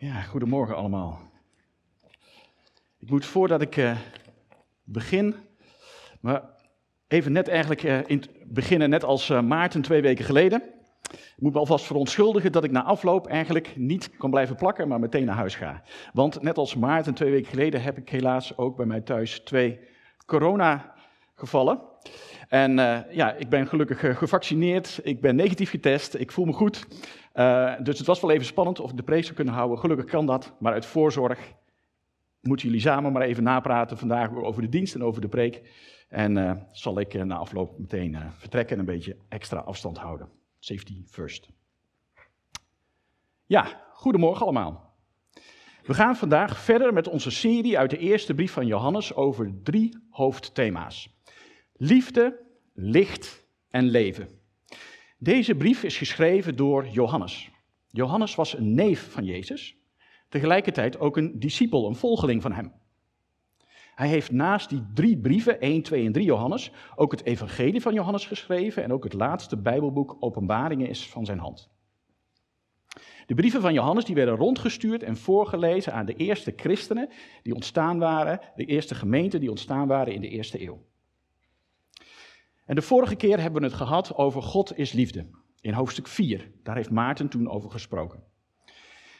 Ja, goedemorgen allemaal. Ik moet voordat ik uh, begin, maar even net eigenlijk in beginnen, net als uh, Maarten twee weken geleden. Ik moet me alvast verontschuldigen dat ik na afloop eigenlijk niet kan blijven plakken, maar meteen naar huis ga. Want net als Maarten twee weken geleden heb ik helaas ook bij mij thuis twee corona-gevallen. En ja, ik ben gelukkig gevaccineerd, ik ben negatief getest, ik voel me goed. Uh, dus het was wel even spannend of de preek zou kunnen houden. Gelukkig kan dat, maar uit voorzorg moeten jullie samen maar even napraten vandaag over de dienst en over de preek. En uh, zal ik uh, na afloop meteen vertrekken en een beetje extra afstand houden. Safety first. Ja, goedemorgen allemaal. We gaan vandaag verder met onze serie uit de eerste brief van Johannes over drie hoofdthema's: liefde, licht en leven. Deze brief is geschreven door Johannes. Johannes was een neef van Jezus, tegelijkertijd ook een discipel, een volgeling van hem. Hij heeft naast die drie brieven, 1, 2 en 3 Johannes, ook het evangelie van Johannes geschreven en ook het laatste Bijbelboek Openbaringen is van zijn hand. De brieven van Johannes die werden rondgestuurd en voorgelezen aan de eerste christenen die ontstaan waren, de eerste gemeenten die ontstaan waren in de eerste eeuw. En de vorige keer hebben we het gehad over God is liefde. In hoofdstuk 4. Daar heeft Maarten toen over gesproken.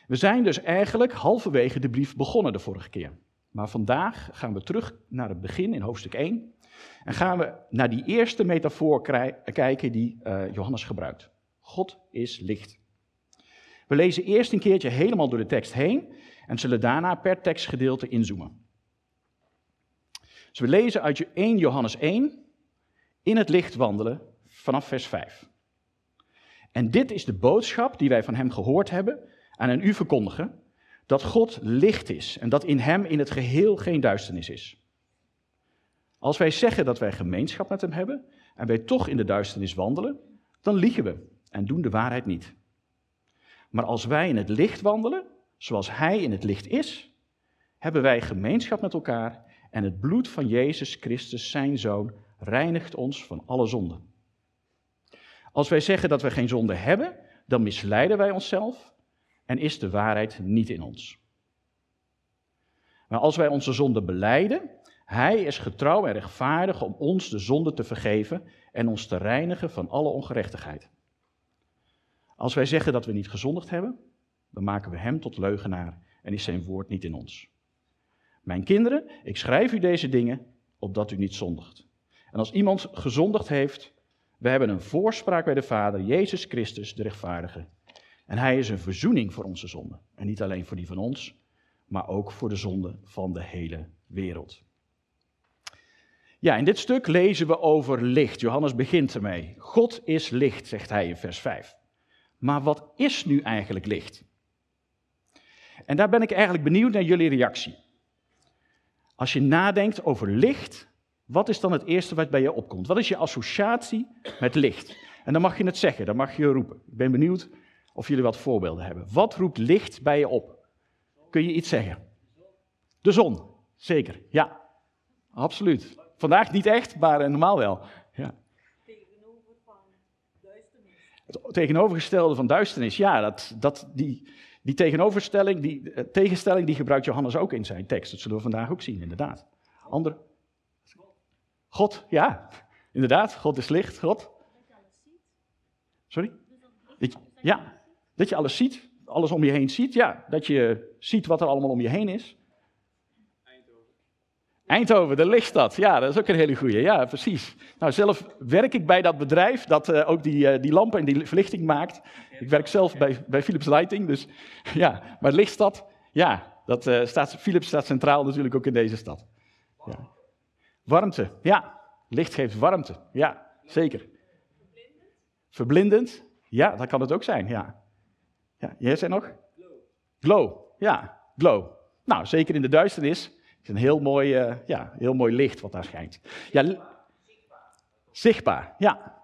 We zijn dus eigenlijk halverwege de brief begonnen de vorige keer. Maar vandaag gaan we terug naar het begin in hoofdstuk 1. En gaan we naar die eerste metafoor kijken die uh, Johannes gebruikt. God is licht. We lezen eerst een keertje helemaal door de tekst heen en zullen daarna per tekstgedeelte inzoomen. Dus we lezen uit 1 Johannes 1, in het licht wandelen vanaf vers 5. En dit is de boodschap die wij van hem gehoord hebben en aan u verkondigen, dat God licht is en dat in hem in het geheel geen duisternis is. Als wij zeggen dat wij gemeenschap met hem hebben en wij toch in de duisternis wandelen, dan liegen we en doen de waarheid niet. Maar als wij in het licht wandelen, zoals hij in het licht is, hebben wij gemeenschap met elkaar en het bloed van Jezus Christus, zijn zoon, reinigt ons van alle zonde. Als wij zeggen dat we geen zonde hebben, dan misleiden wij onszelf en is de waarheid niet in ons. Maar als wij onze zonde beleiden, hij is getrouw en rechtvaardig om ons de zonde te vergeven en ons te reinigen van alle ongerechtigheid. Als wij zeggen dat we niet gezondigd hebben, dan maken we hem tot leugenaar en is zijn woord niet in ons. Mijn kinderen, ik schrijf u deze dingen opdat u niet zondigt. En als iemand gezondigd heeft, we hebben een voorspraak bij de Vader, Jezus Christus, de rechtvaardige. En hij is een verzoening voor onze zonden. En niet alleen voor die van ons, maar ook voor de zonde van de hele wereld. Ja, in dit stuk lezen we over licht. Johannes begint ermee. God is licht, zegt hij in vers 5. Maar wat is nu eigenlijk licht? En daar ben ik eigenlijk benieuwd naar jullie reactie. Als je nadenkt over licht, wat is dan het eerste wat bij je opkomt? Wat is je associatie met licht? En dan mag je het zeggen, dan mag je roepen. Ik ben benieuwd of jullie wat voorbeelden hebben. Wat roept licht bij je op? Kun je iets zeggen? De zon, zeker. Ja, absoluut. Vandaag niet echt, maar normaal wel. Ja. Tegenover van duisternis. Het tegenovergestelde van duisternis, ja, dat, dat, die, die tegenoverstelling, die eh, tegenstelling, die gebruikt Johannes ook in zijn tekst. Dat zullen we vandaag ook zien, inderdaad. Andere, God, ja, inderdaad, God is licht, God. Sorry? Dat je, ja, dat je alles ziet, alles om je heen ziet, ja. Dat je ziet wat er allemaal om je heen is. Eindhoven. Eindhoven, de lichtstad, ja, dat is ook een hele goeie, ja, precies. Nou, zelf werk ik bij dat bedrijf dat uh, ook die, uh, die lampen en die verlichting maakt. Ik werk zelf bij, bij Philips Lighting, dus ja. Maar lichtstad, ja, dat, uh, staat, Philips staat centraal natuurlijk ook in deze stad. Ja. Warmte, ja. Licht geeft warmte, ja, zeker. Verblindend? Ja, dat kan het ook zijn, ja. ja jij zei nog? Glow. Glow, ja, glow. Nou, zeker in de duisternis is een heel mooi, uh, ja, heel mooi licht wat daar schijnt. Ja, zichtbaar. Zichtbaar, ja.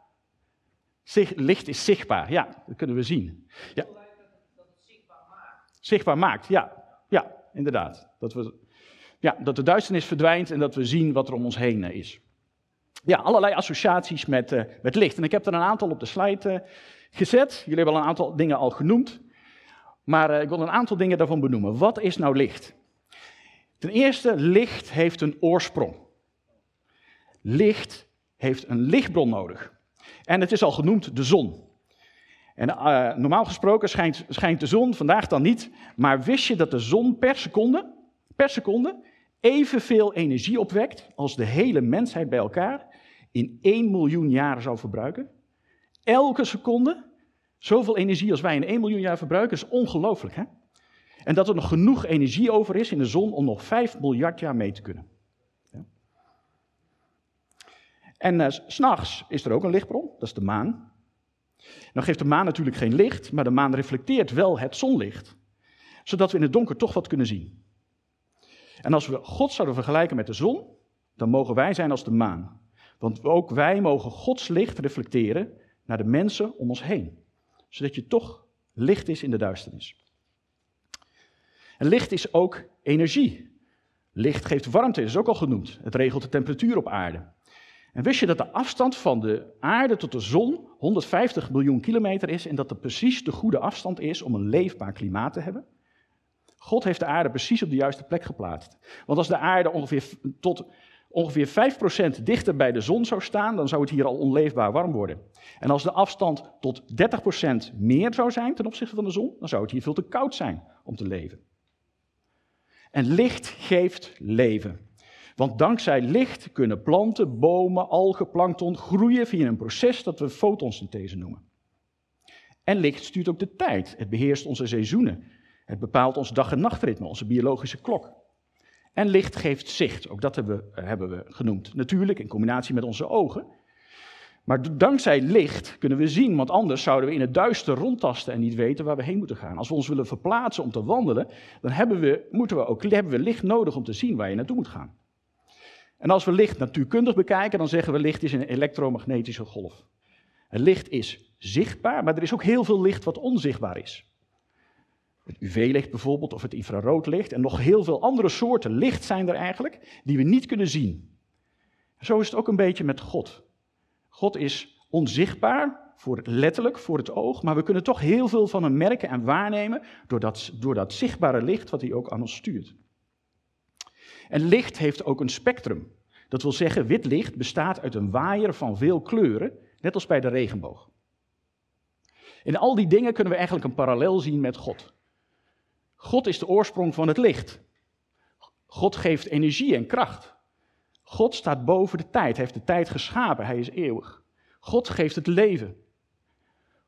Licht is zichtbaar, ja, dat kunnen we zien. Ja. Zichtbaar maakt, ja. Ja, inderdaad. Dat we ja, dat de duisternis verdwijnt en dat we zien wat er om ons heen eh, is. Ja, allerlei associaties met, uh, met licht. En ik heb er een aantal op de slide uh, gezet. Jullie hebben al een aantal dingen al genoemd. Maar eh, ik wil een aantal dingen daarvan benoemen. Wat is nou licht? Ten eerste, licht heeft een oorsprong. Licht heeft een lichtbron nodig. En het is al genoemd de zon. En normaal gesproken schijnt, schijnt, de zon, vandaag dan niet, maar wist je dat de zon per seconde, per seconde evenveel energie opwekt als de hele mensheid bij elkaar in 1 miljoen jaar zou verbruiken? Elke seconde zoveel energie als wij in 1 miljoen jaar verbruiken is ongelooflijk. Hè? En dat er nog genoeg energie over is in de zon om nog 5 miljard jaar mee te kunnen. En uh, s'nachts is er ook een lichtbron, dat is de maan. Nou geeft de maan natuurlijk geen licht, maar de maan reflecteert wel het zonlicht, zodat we in het donker toch wat kunnen zien. En als we God zouden vergelijken met de zon, dan mogen wij zijn als de maan. Want ook wij mogen Gods licht reflecteren naar de mensen om ons heen, zodat je toch licht is in de duisternis. En licht is ook energie. Licht geeft warmte, is ook al genoemd. Het regelt de temperatuur op aarde. En wist je dat de afstand van de aarde tot de zon 150 miljoen kilometer is en dat er precies de goede afstand is om een leefbaar klimaat te hebben? God heeft de aarde precies op de juiste plek geplaatst. Want als de aarde ongeveer tot ongeveer 5% dichter bij de zon zou staan, dan zou het hier al onleefbaar warm worden. En als de afstand tot 30% meer zou zijn ten opzichte van de zon, dan zou het hier veel te koud zijn om te leven. En licht geeft leven. Want dankzij licht kunnen planten, bomen, algen, plankton groeien via een proces dat we fotosynthese noemen. En licht stuurt ook de tijd. Het beheerst onze seizoenen. Het bepaalt ons dag- en nachtritme, onze biologische klok. En licht geeft zicht, ook dat hebben we, hebben we genoemd. Natuurlijk in combinatie met onze ogen. Maar dankzij licht kunnen we zien, want anders zouden we in het duister rondtasten en niet weten waar we heen moeten gaan. Als we ons willen verplaatsen om te wandelen, dan hebben we, moeten we ook, hebben we licht nodig om te zien waar je naartoe moet gaan. En als we licht natuurkundig bekijken, dan zeggen we licht is een elektromagnetische golf. Het licht is zichtbaar, maar er is ook heel veel licht wat onzichtbaar is. Het UV-licht bijvoorbeeld, of het infraroodlicht, en nog heel veel andere soorten licht zijn er eigenlijk, die we niet kunnen zien. Zo is het ook een beetje met God. God is onzichtbaar, voor letterlijk voor het oog, maar we kunnen toch heel veel van hem merken en waarnemen door dat, door dat zichtbare licht wat hij ook aan ons stuurt. En licht heeft ook een spectrum. Dat wil zeggen, wit licht bestaat uit een waaier van veel kleuren, net als bij de regenboog. In al die dingen kunnen we eigenlijk een parallel zien met God. God is de oorsprong van het licht. God geeft energie en kracht. God staat boven de tijd, heeft de tijd geschapen, hij is eeuwig. God geeft het leven.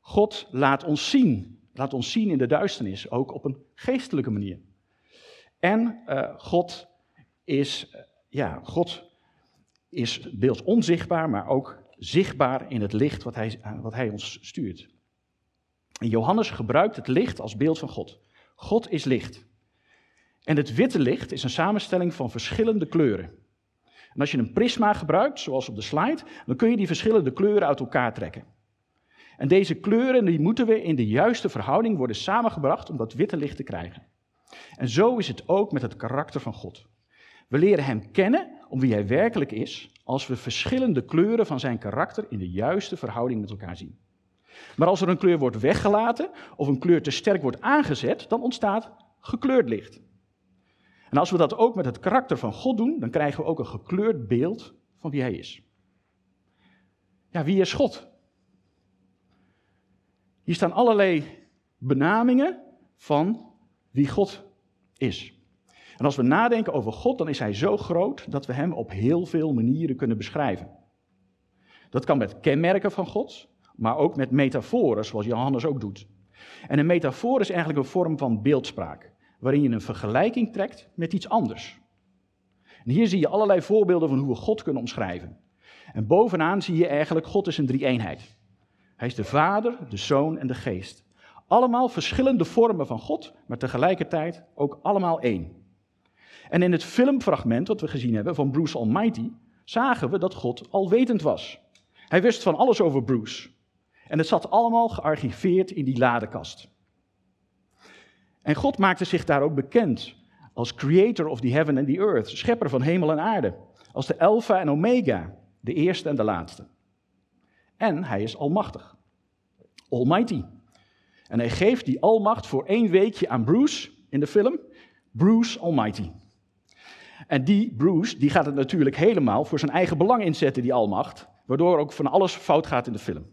God laat ons zien, laat ons zien in de duisternis, ook op een geestelijke manier. En uh, God is, ja, God is deels onzichtbaar, maar ook zichtbaar in het licht wat hij, wat hij ons stuurt. En Johannes gebruikt het licht als beeld van God. God is licht. En het witte licht is een samenstelling van verschillende kleuren. En als je een prisma gebruikt, zoals op de slide, dan kun je die verschillende kleuren uit elkaar trekken. En deze kleuren die moeten we in de juiste verhouding worden samengebracht om dat witte licht te krijgen. En zo is het ook met het karakter van God. We leren Hem kennen om wie Hij werkelijk is, als we verschillende kleuren van Zijn karakter in de juiste verhouding met elkaar zien. Maar als er een kleur wordt weggelaten of een kleur te sterk wordt aangezet, dan ontstaat gekleurd licht. En als we dat ook met het karakter van God doen, dan krijgen we ook een gekleurd beeld van wie Hij is. Ja, wie is God? Hier staan allerlei benamingen van wie God is. En als we nadenken over God, dan is Hij zo groot dat we Hem op heel veel manieren kunnen beschrijven. Dat kan met kenmerken van God, maar ook met metaforen, zoals Johannes ook doet. En een metafoor is eigenlijk een vorm van beeldspraak, waarin je een vergelijking trekt met iets anders. En hier zie je allerlei voorbeelden van hoe we God kunnen omschrijven. En bovenaan zie je eigenlijk God is een drie-eenheid. Hij is de Vader, de Zoon en de Geest. Allemaal verschillende vormen van God, maar tegelijkertijd ook allemaal één. En in het filmfragment wat we gezien hebben van Bruce Almighty, zagen we dat God alwetend was. Hij wist van alles over Bruce. En het zat allemaal gearchiveerd in die ladekast. En God maakte zich daar ook bekend als creator of the heaven and the earth, schepper van hemel en aarde. Als de Alpha en Omega, de eerste en de laatste. En hij is almachtig. Almighty. En hij geeft die almacht voor één weekje aan Bruce in de film, Bruce Almighty. En die Bruce, die gaat het natuurlijk helemaal voor zijn eigen belang inzetten, die almacht, waardoor ook van alles fout gaat in de film.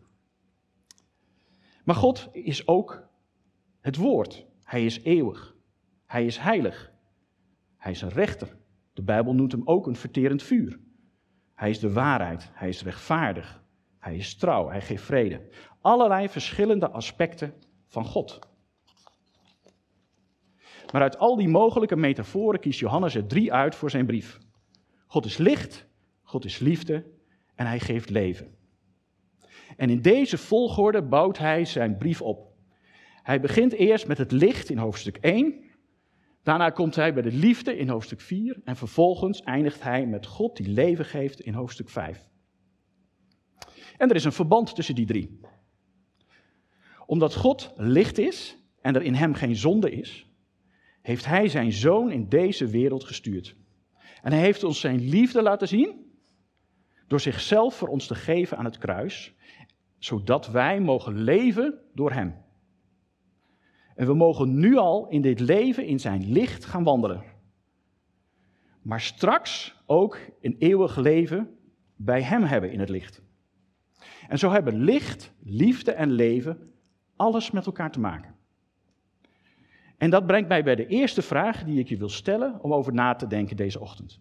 Maar God is ook het woord. Hij is eeuwig. Hij is heilig. Hij is een rechter. De Bijbel noemt hem ook een verterend vuur. Hij is de waarheid. Hij is rechtvaardig. Hij is trouw. Hij geeft vrede. Allerlei verschillende aspecten van God. Maar uit al die mogelijke metaforen kiest Johannes er drie uit voor zijn brief. God is licht, God is liefde en hij geeft leven. En in deze volgorde bouwt hij zijn brief op. Hij begint eerst met het licht in hoofdstuk 1. Daarna komt hij bij de liefde in hoofdstuk 4. En vervolgens eindigt hij met God die leven geeft in hoofdstuk 5. En er is een verband tussen die drie. Omdat God licht is en er in hem geen zonde is, heeft hij zijn zoon in deze wereld gestuurd. En hij heeft ons zijn liefde laten zien door zichzelf voor ons te geven aan het kruis, zodat wij mogen leven door hem. En we mogen nu al in dit leven in zijn licht gaan wandelen. Maar straks ook een eeuwig leven bij hem hebben in het licht. En zo hebben licht, liefde en leven alles met elkaar te maken. En dat brengt mij bij de eerste vraag die ik je wil stellen om over na te denken deze ochtend.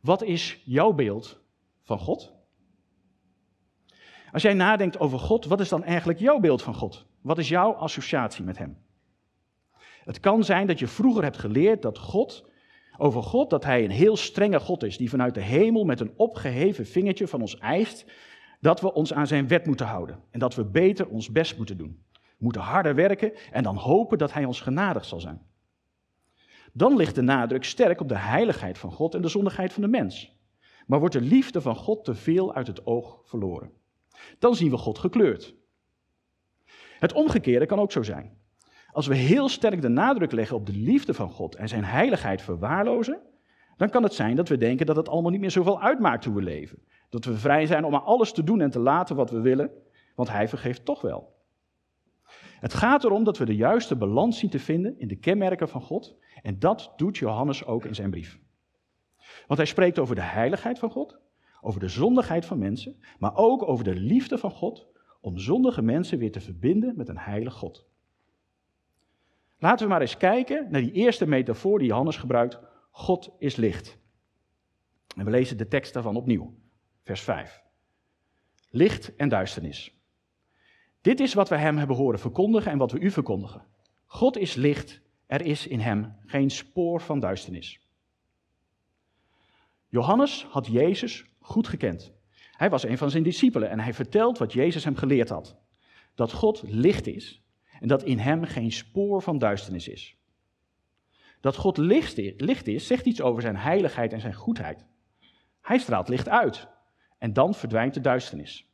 Wat is jouw beeld van God? Als jij nadenkt over God, wat is dan eigenlijk jouw beeld van God? Wat is jouw associatie met Hem? Het kan zijn dat je vroeger hebt geleerd dat God, over God, dat Hij een heel strenge God is, die vanuit de hemel met een opgeheven vingertje van ons eist dat we ons aan Zijn wet moeten houden en dat we beter ons best moeten doen. Moeten harder werken en dan hopen dat Hij ons genadig zal zijn. Dan ligt de nadruk sterk op de heiligheid van God en de zondigheid van de mens. Maar wordt de liefde van God te veel uit het oog verloren. Dan zien we God gekleurd. Het omgekeerde kan ook zo zijn. Als we heel sterk de nadruk leggen op de liefde van God en zijn heiligheid verwaarlozen, dan kan het zijn dat we denken dat het allemaal niet meer zoveel uitmaakt hoe we leven. Dat we vrij zijn om maar alles te doen en te laten wat we willen, want hij vergeeft toch wel. Het gaat erom dat we de juiste balans zien te vinden in de kenmerken van God. En dat doet Johannes ook in zijn brief. Want hij spreekt over de heiligheid van God, over de zondigheid van mensen, maar ook over de liefde van God om zondige mensen weer te verbinden met een heilig God. Laten we maar eens kijken naar die eerste metafoor die Johannes gebruikt. God is licht. En we lezen de tekst daarvan opnieuw, vers 5. Licht en duisternis. Dit is wat we hem hebben horen verkondigen en wat we u verkondigen. God is licht, er is in hem geen spoor van duisternis. Johannes had Jezus goed gekend. Hij was een van zijn discipelen en hij vertelt wat Jezus hem geleerd had. Dat God licht is en dat in hem geen spoor van duisternis is. Dat God licht is, zegt iets over zijn heiligheid en zijn goedheid. Hij straalt licht uit en dan verdwijnt de duisternis.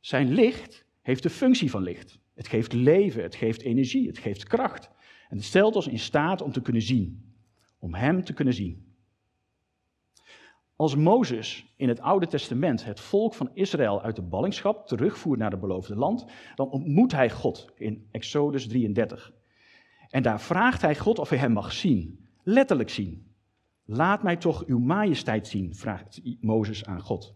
Zijn licht heeft de functie van licht. Het geeft leven, het geeft energie, het geeft kracht. En het stelt ons in staat om te kunnen zien. Om Hem te kunnen zien. Als Mozes in het Oude Testament het volk van Israël uit de ballingschap terugvoert naar het beloofde land, dan ontmoet hij God in Exodus 33. En daar vraagt hij God of hij hem mag zien, letterlijk zien. Laat mij toch uw majesteit zien, vraagt Mozes aan God.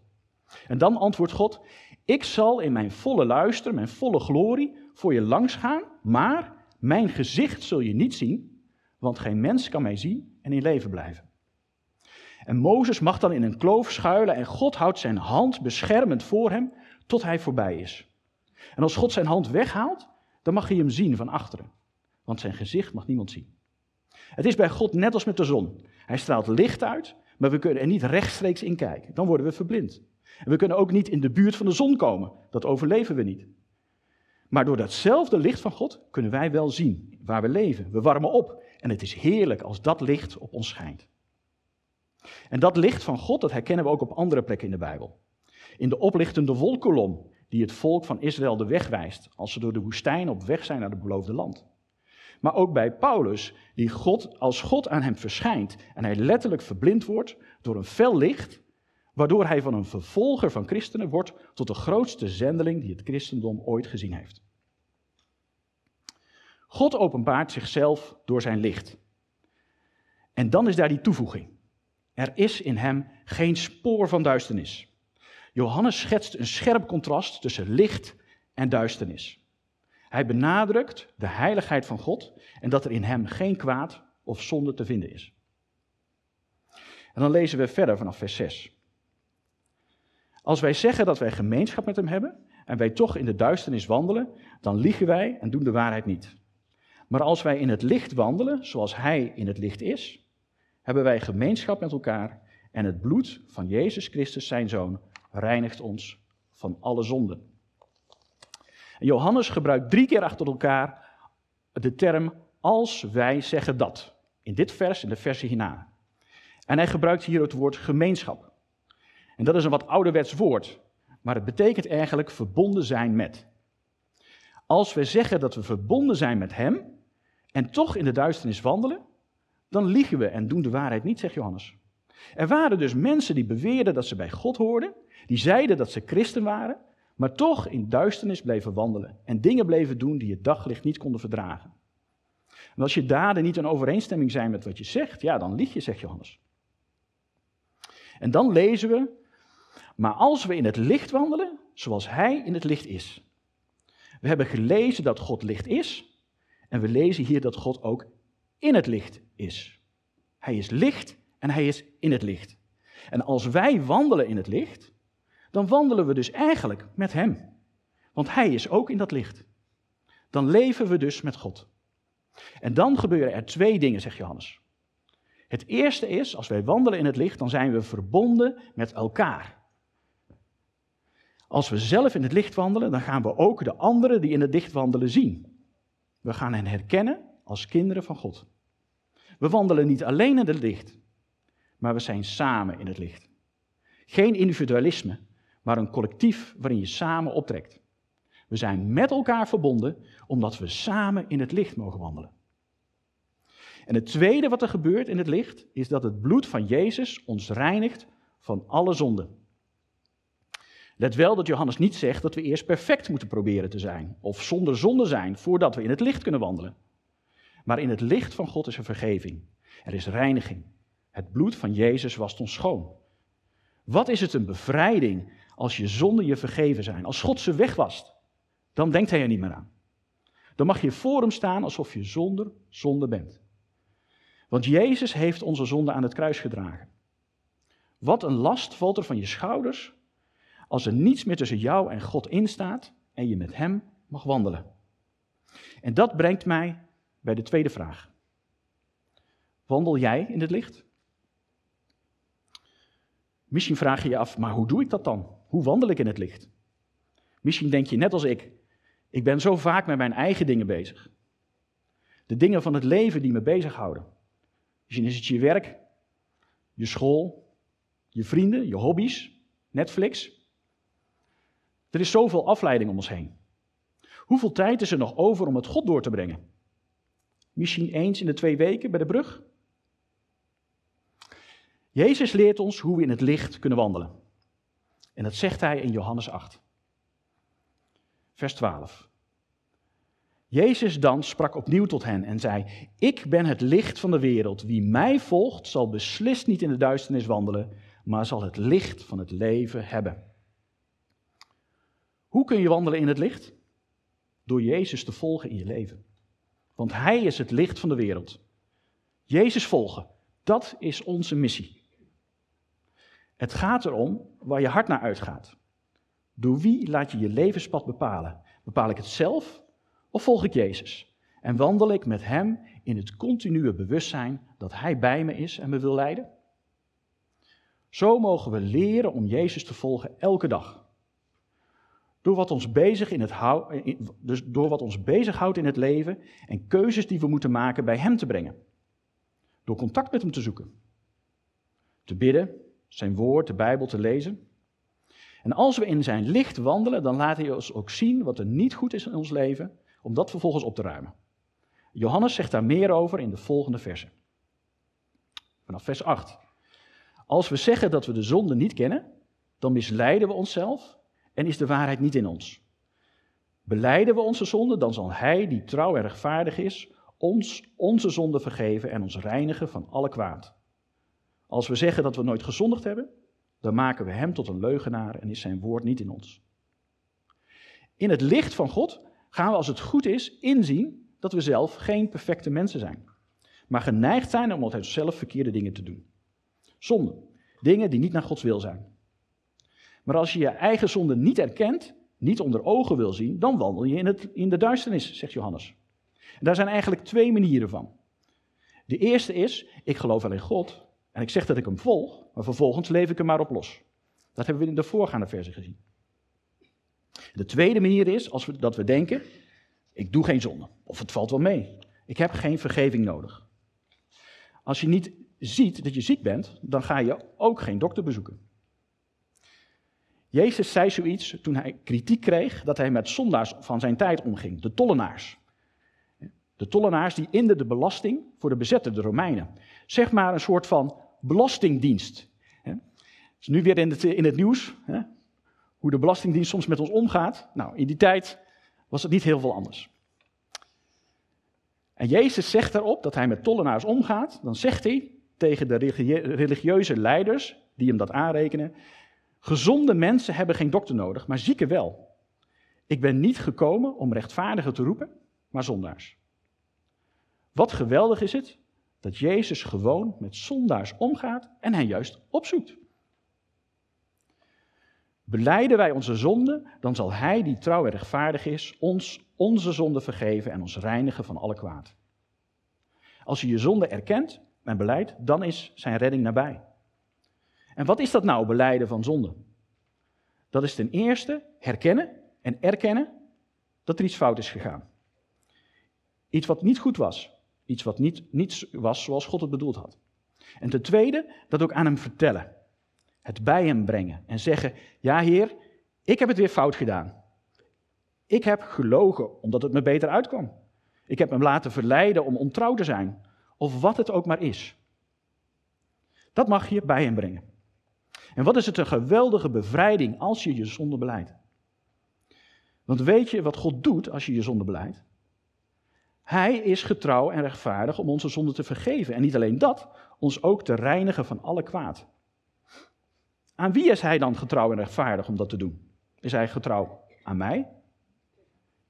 En dan antwoordt God: Ik zal in mijn volle luister, mijn volle glorie voor je langs gaan, maar mijn gezicht zul je niet zien, want geen mens kan mij zien en in leven blijven. En Mozes mag dan in een kloof schuilen en God houdt zijn hand beschermend voor hem tot hij voorbij is. En als God zijn hand weghaalt, dan mag hij hem zien van achteren, want zijn gezicht mag niemand zien. Het is bij God net als met de zon. Hij straalt licht uit, maar we kunnen er niet rechtstreeks in kijken. Dan worden we verblind. En we kunnen ook niet in de buurt van de zon komen. Dat overleven we niet. Maar door datzelfde licht van God kunnen wij wel zien waar we leven. We warmen op. En het is heerlijk als dat licht op ons schijnt. En dat licht van God, dat herkennen we ook op andere plekken in de Bijbel. In de oplichtende wolkolom die het volk van Israël de weg wijst als ze door de woestijn op weg zijn naar het beloofde land. Maar ook bij Paulus, die God, als God aan hem verschijnt en hij letterlijk verblind wordt door een fel licht, waardoor hij van een vervolger van christenen wordt tot de grootste zendeling die het christendom ooit gezien heeft. God openbaart zichzelf door zijn licht. En dan is daar die toevoeging. Er is in hem geen spoor van duisternis. Johannes schetst een scherp contrast tussen licht en duisternis. Hij benadrukt de heiligheid van God en dat er in hem geen kwaad of zonde te vinden is. En dan lezen we verder vanaf vers 6. Als wij zeggen dat wij gemeenschap met hem hebben en wij toch in de duisternis wandelen, dan liegen wij en doen de waarheid niet. Maar als wij in het licht wandelen, zoals hij in het licht is, hebben wij gemeenschap met elkaar en het bloed van Jezus Christus, zijn zoon, reinigt ons van alle zonden. En Johannes gebruikt drie keer achter elkaar de term als wij zeggen dat. In dit vers en de versen hierna. En hij gebruikt hier het woord gemeenschap. En dat is een wat ouderwets woord, maar het betekent eigenlijk verbonden zijn met. Als we zeggen dat we verbonden zijn met Hem en toch in de duisternis wandelen, dan liegen we en doen de waarheid niet, zegt Johannes. Er waren dus mensen die beweerden dat ze bij God hoorden, die zeiden dat ze christen waren, maar toch in duisternis bleven wandelen en dingen bleven doen die het daglicht niet konden verdragen. En als je daden niet in overeenstemming zijn met wat je zegt, ja, dan lieg je, zegt Johannes. En dan lezen we, maar als we in het licht wandelen, zoals Hij in het licht is. We hebben gelezen dat God licht is en we lezen hier dat God ook in het licht is. Hij is licht en Hij is in het licht. En als wij wandelen in het licht, dan wandelen we dus eigenlijk met Hem. Want Hij is ook in dat licht. Dan leven we dus met God. En dan gebeuren er twee dingen, zegt Johannes. Het eerste is, als wij wandelen in het licht, dan zijn we verbonden met elkaar. Als we zelf in het licht wandelen, dan gaan we ook de anderen die in het licht wandelen zien. We gaan hen herkennen als kinderen van God. We wandelen niet alleen in het licht, maar we zijn samen in het licht. Geen individualisme, maar een collectief waarin je samen optrekt. We zijn met elkaar verbonden omdat we samen in het licht mogen wandelen. En het tweede wat er gebeurt in het licht is dat het bloed van Jezus ons reinigt van alle zonden. Let wel dat Johannes niet zegt dat we eerst perfect moeten proberen te zijn of zonder zonde zijn voordat we in het licht kunnen wandelen. Maar in het licht van God is er vergeving. Er is reiniging. Het bloed van Jezus wast ons schoon. Wat is het een bevrijding als je zonden je vergeven zijn, als God ze wegwast? Dan denkt hij er niet meer aan. Dan mag je voor hem staan alsof je zonder zonde bent. Want Jezus heeft onze zonde aan het kruis gedragen. Wat een last valt er van je schouders als er niets meer tussen jou en God instaat en je met Hem mag wandelen. En dat brengt mij bij de tweede vraag. Wandel jij in het licht? Misschien vraag je je af, maar hoe doe ik dat dan? Hoe wandel ik in het licht? Misschien denk je net als ik, ik ben zo vaak met mijn eigen dingen bezig. De dingen van het leven die me bezighouden. Misschien is het je werk, je school, je vrienden, je hobby's, Netflix. Er is zoveel afleiding om ons heen. Hoeveel tijd is er nog over om het God door te brengen? Misschien eens in de twee weken bij de brug? Jezus leert ons hoe we in het licht kunnen wandelen. En dat zegt hij in Johannes 8. Vers 12. Jezus dan sprak opnieuw tot hen en zei: Ik ben het licht van de wereld. Wie mij volgt, zal beslist niet in de duisternis wandelen, maar zal het licht van het leven hebben. Hoe kun je wandelen in het licht? Door Jezus te volgen in je leven. Want Hij is het licht van de wereld. Jezus volgen, dat is onze missie. Het gaat erom waar je hart naar uitgaat. Door wie laat je je levenspad bepalen? Bepaal ik het zelf of volg ik Jezus? En wandel ik met Hem in het continue bewustzijn dat Hij bij me is en me wil leiden? Zo mogen we leren om Jezus te volgen elke dag. Door wat, ons bezig in het dus door wat ons bezighoudt in het leven en keuzes die we moeten maken bij Hem te brengen. Door contact met Hem te zoeken. Te bidden, Zijn woord, de Bijbel te lezen. En als we in Zijn licht wandelen, dan laat Hij ons ook zien wat er niet goed is in ons leven, om dat vervolgens op te ruimen. Johannes zegt daar meer over in de volgende versen. Vanaf vers 8. Als we zeggen dat we de zonde niet kennen, dan misleiden we onszelf en is de waarheid niet in ons. Beleiden we onze zonde, dan zal Hij, die trouw en rechtvaardig is, ons onze zonde vergeven en ons reinigen van alle kwaad. Als we zeggen dat we nooit gezondigd hebben, dan maken we Hem tot een leugenaar en is Zijn woord niet in ons. In het licht van God gaan we, als het goed is, inzien dat we zelf geen perfecte mensen zijn, maar geneigd zijn om altijd zelf verkeerde dingen te doen. Zonde, dingen die niet naar Gods wil zijn. Maar als je je eigen zonde niet erkent, niet onder ogen wil zien, dan wandel je in, het, in de duisternis, zegt Johannes. Daar zijn eigenlijk twee manieren van. De eerste is, ik geloof wel in God en ik zeg dat ik hem volg, maar vervolgens leef ik hem maar op los. Dat hebben we in de voorgaande versie gezien. De tweede manier is als we, dat we denken, ik doe geen zonde, of het valt wel mee. Ik heb geen vergeving nodig. Als je niet ziet dat je ziek bent, dan ga je ook geen dokter bezoeken. Jezus zei zoiets toen hij kritiek kreeg dat hij met zondaars van zijn tijd omging, de tollenaars. De tollenaars die inden de belasting voor de bezetter, de Romeinen. Zeg maar een soort van belastingdienst. Het is nu weer in het, in het nieuws hoe de Belastingdienst soms met ons omgaat. Nou, in die tijd was het niet heel veel anders. En Jezus zegt daarop dat hij met tollenaars omgaat. Dan zegt hij tegen de religieuze leiders die hem dat aanrekenen: Gezonde mensen hebben geen dokter nodig, maar zieken wel. Ik ben niet gekomen om rechtvaardigen te roepen, maar zondaars. Wat geweldig is het dat Jezus gewoon met zondaars omgaat en hen juist opzoekt. Beleiden wij onze zonde, dan zal Hij die trouw en rechtvaardig is, ons onze zonde vergeven en ons reinigen van alle kwaad. Als je je zonde erkent en beleidt, dan is zijn redding nabij. En wat is dat nou, beleiden van zonde? Dat is ten eerste herkennen en erkennen dat er iets fout is gegaan. Iets wat niet goed was. Iets wat niet, niet was zoals God het bedoeld had. En ten tweede, dat ook aan hem vertellen. Het bij hem brengen en zeggen: Ja, Heer, ik heb het weer fout gedaan. Ik heb gelogen omdat het me beter uitkwam. Ik heb hem laten verleiden om ontrouw te zijn, of wat het ook maar is. Dat mag je bij hem brengen. En wat is het een geweldige bevrijding als je je zonde beleidt? Want weet je wat God doet als je je zonde beleidt? Hij is getrouw en rechtvaardig om onze zonde te vergeven. En niet alleen dat, ons ook te reinigen van alle kwaad. Aan wie is hij dan getrouw en rechtvaardig om dat te doen? Is hij getrouw aan mij?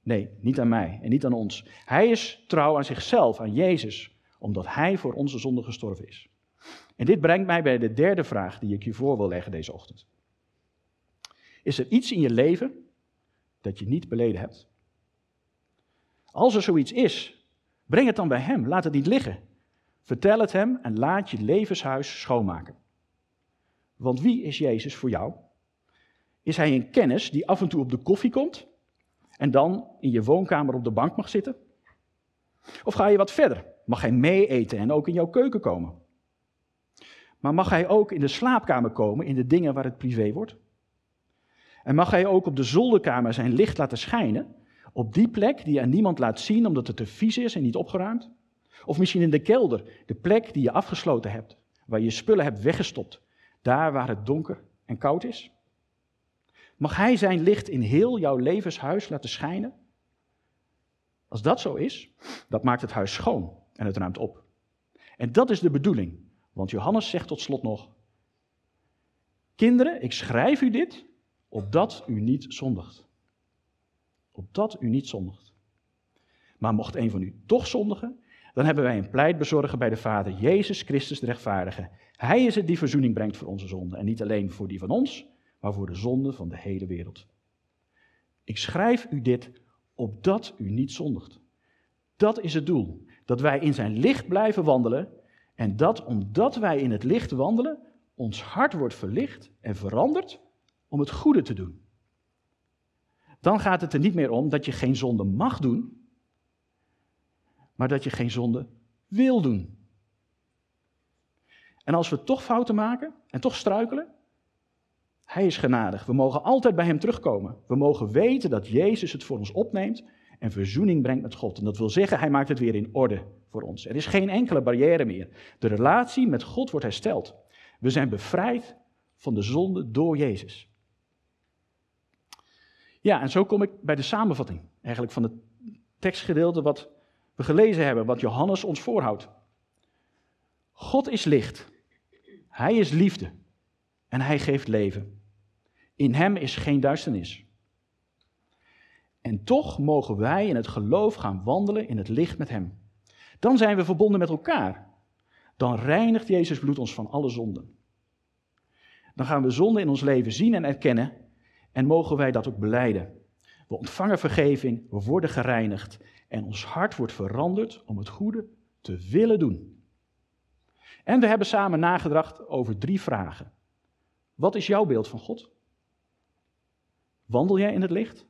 Nee, niet aan mij en niet aan ons. Hij is trouw aan zichzelf, aan Jezus, omdat hij voor onze zonde gestorven is. En dit brengt mij bij de derde vraag die ik je voor wil leggen deze ochtend. Is er iets in je leven dat je niet beleden hebt? Als er zoiets is, breng het dan bij Hem, laat het niet liggen. Vertel het Hem en laat je levenshuis schoonmaken. Want wie is Jezus voor jou? Is Hij een kennis die af en toe op de koffie komt en dan in je woonkamer op de bank mag zitten? Of ga je wat verder? Mag Hij mee eten en ook in jouw keuken komen? Maar mag hij ook in de slaapkamer komen, in de dingen waar het privé wordt? En mag hij ook op de zolderkamer zijn licht laten schijnen, op die plek die je aan niemand laat zien omdat het te vies is en niet opgeruimd? Of misschien in de kelder, de plek die je afgesloten hebt, waar je spullen hebt weggestopt, daar waar het donker en koud is? Mag hij zijn licht in heel jouw levenshuis laten schijnen? Als dat zo is, dat maakt het huis schoon en het ruimt op. En dat is de bedoeling want Johannes zegt tot slot nog: Kinderen, ik schrijf u dit opdat u niet zondigt. Opdat u niet zondigt. Maar mocht een van u toch zondigen, dan hebben wij een pleitbezorger bij de Vader, Jezus Christus de rechtvaardige. Hij is het die verzoening brengt voor onze zonden. En niet alleen voor die van ons, maar voor de zonde van de hele wereld. Ik schrijf u dit opdat u niet zondigt. Dat is het doel. Dat wij in zijn licht blijven wandelen en dat omdat wij in het licht wandelen, ons hart wordt verlicht en veranderd om het goede te doen. Dan gaat het er niet meer om dat je geen zonde mag doen, maar dat je geen zonde wil doen. En als we toch fouten maken en toch struikelen, hij is genadig. We mogen altijd bij hem terugkomen. We mogen weten dat Jezus het voor ons opneemt en verzoening brengt met God. En dat wil zeggen, hij maakt het weer in orde voor ons. Er is geen enkele barrière meer. De relatie met God wordt hersteld. We zijn bevrijd van de zonde door Jezus. Ja, en zo kom ik bij de samenvatting eigenlijk van het tekstgedeelte wat we gelezen hebben, wat Johannes ons voorhoudt. God is licht. Hij is liefde. En hij geeft leven. In hem is geen duisternis. En toch mogen wij in het geloof gaan wandelen in het licht met hem. Dan zijn we verbonden met elkaar. Dan reinigt Jezus bloed ons van alle zonden. Dan gaan we zonde in ons leven zien en erkennen en mogen wij dat ook beleiden. We ontvangen vergeving, we worden gereinigd en ons hart wordt veranderd om het goede te willen doen. En we hebben samen nagedacht over drie vragen. Wat is jouw beeld van God? Wandel jij in het licht?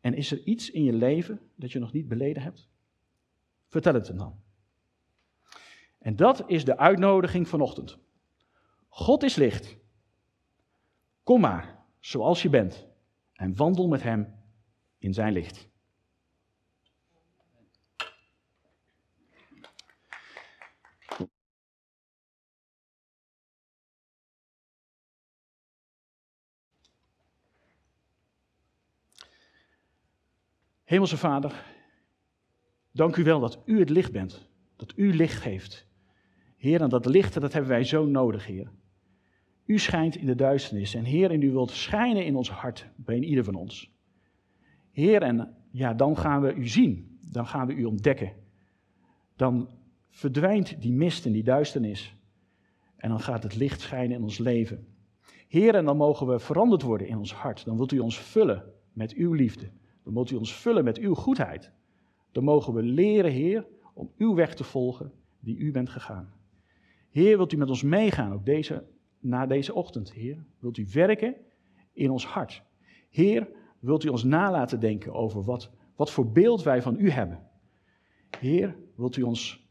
En is er iets in je leven dat je nog niet beleden hebt? Vertel het hem dan. En dat is de uitnodiging vanochtend. God is licht. Kom maar, zoals je bent, en wandel met Hem in Zijn licht. Hemelse Vader, dank u wel dat u het licht bent, dat u licht geeft. Heer, en dat licht, dat hebben wij zo nodig, Heer. U schijnt in de duisternis en Heer, en u wilt schijnen in ons hart, bij ieder van ons. Heer, en ja, dan gaan we u zien, dan gaan we u ontdekken. Dan verdwijnt die mist en die duisternis en dan gaat het licht schijnen in ons leven. Heer, en dan mogen we veranderd worden in ons hart. Dan wilt u ons vullen met uw liefde. Dan wilt u ons vullen met uw goedheid. Dan mogen we leren, Heer, om uw weg te volgen die u bent gegaan. Heer, wilt u met ons meegaan, ook deze na deze ochtend, Heer? Wilt u werken in ons hart? Heer, wilt u ons nalaten denken over wat, wat voor beeld wij van u hebben? Heer, wilt u ons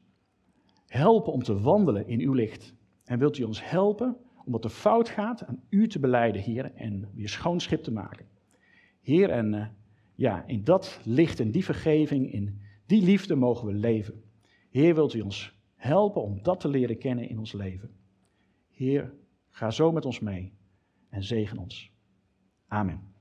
helpen om te wandelen in uw licht? En wilt u ons helpen om wat er fout gaat aan u te beleiden, Heer, en weer schoon schip te maken? Heer, en uh, ja, in dat licht en die vergeving, in die liefde mogen we leven. Heer, wilt u ons helpen om dat te leren kennen in ons leven? Heer, Ga zo met ons mee en zegen ons. Amen.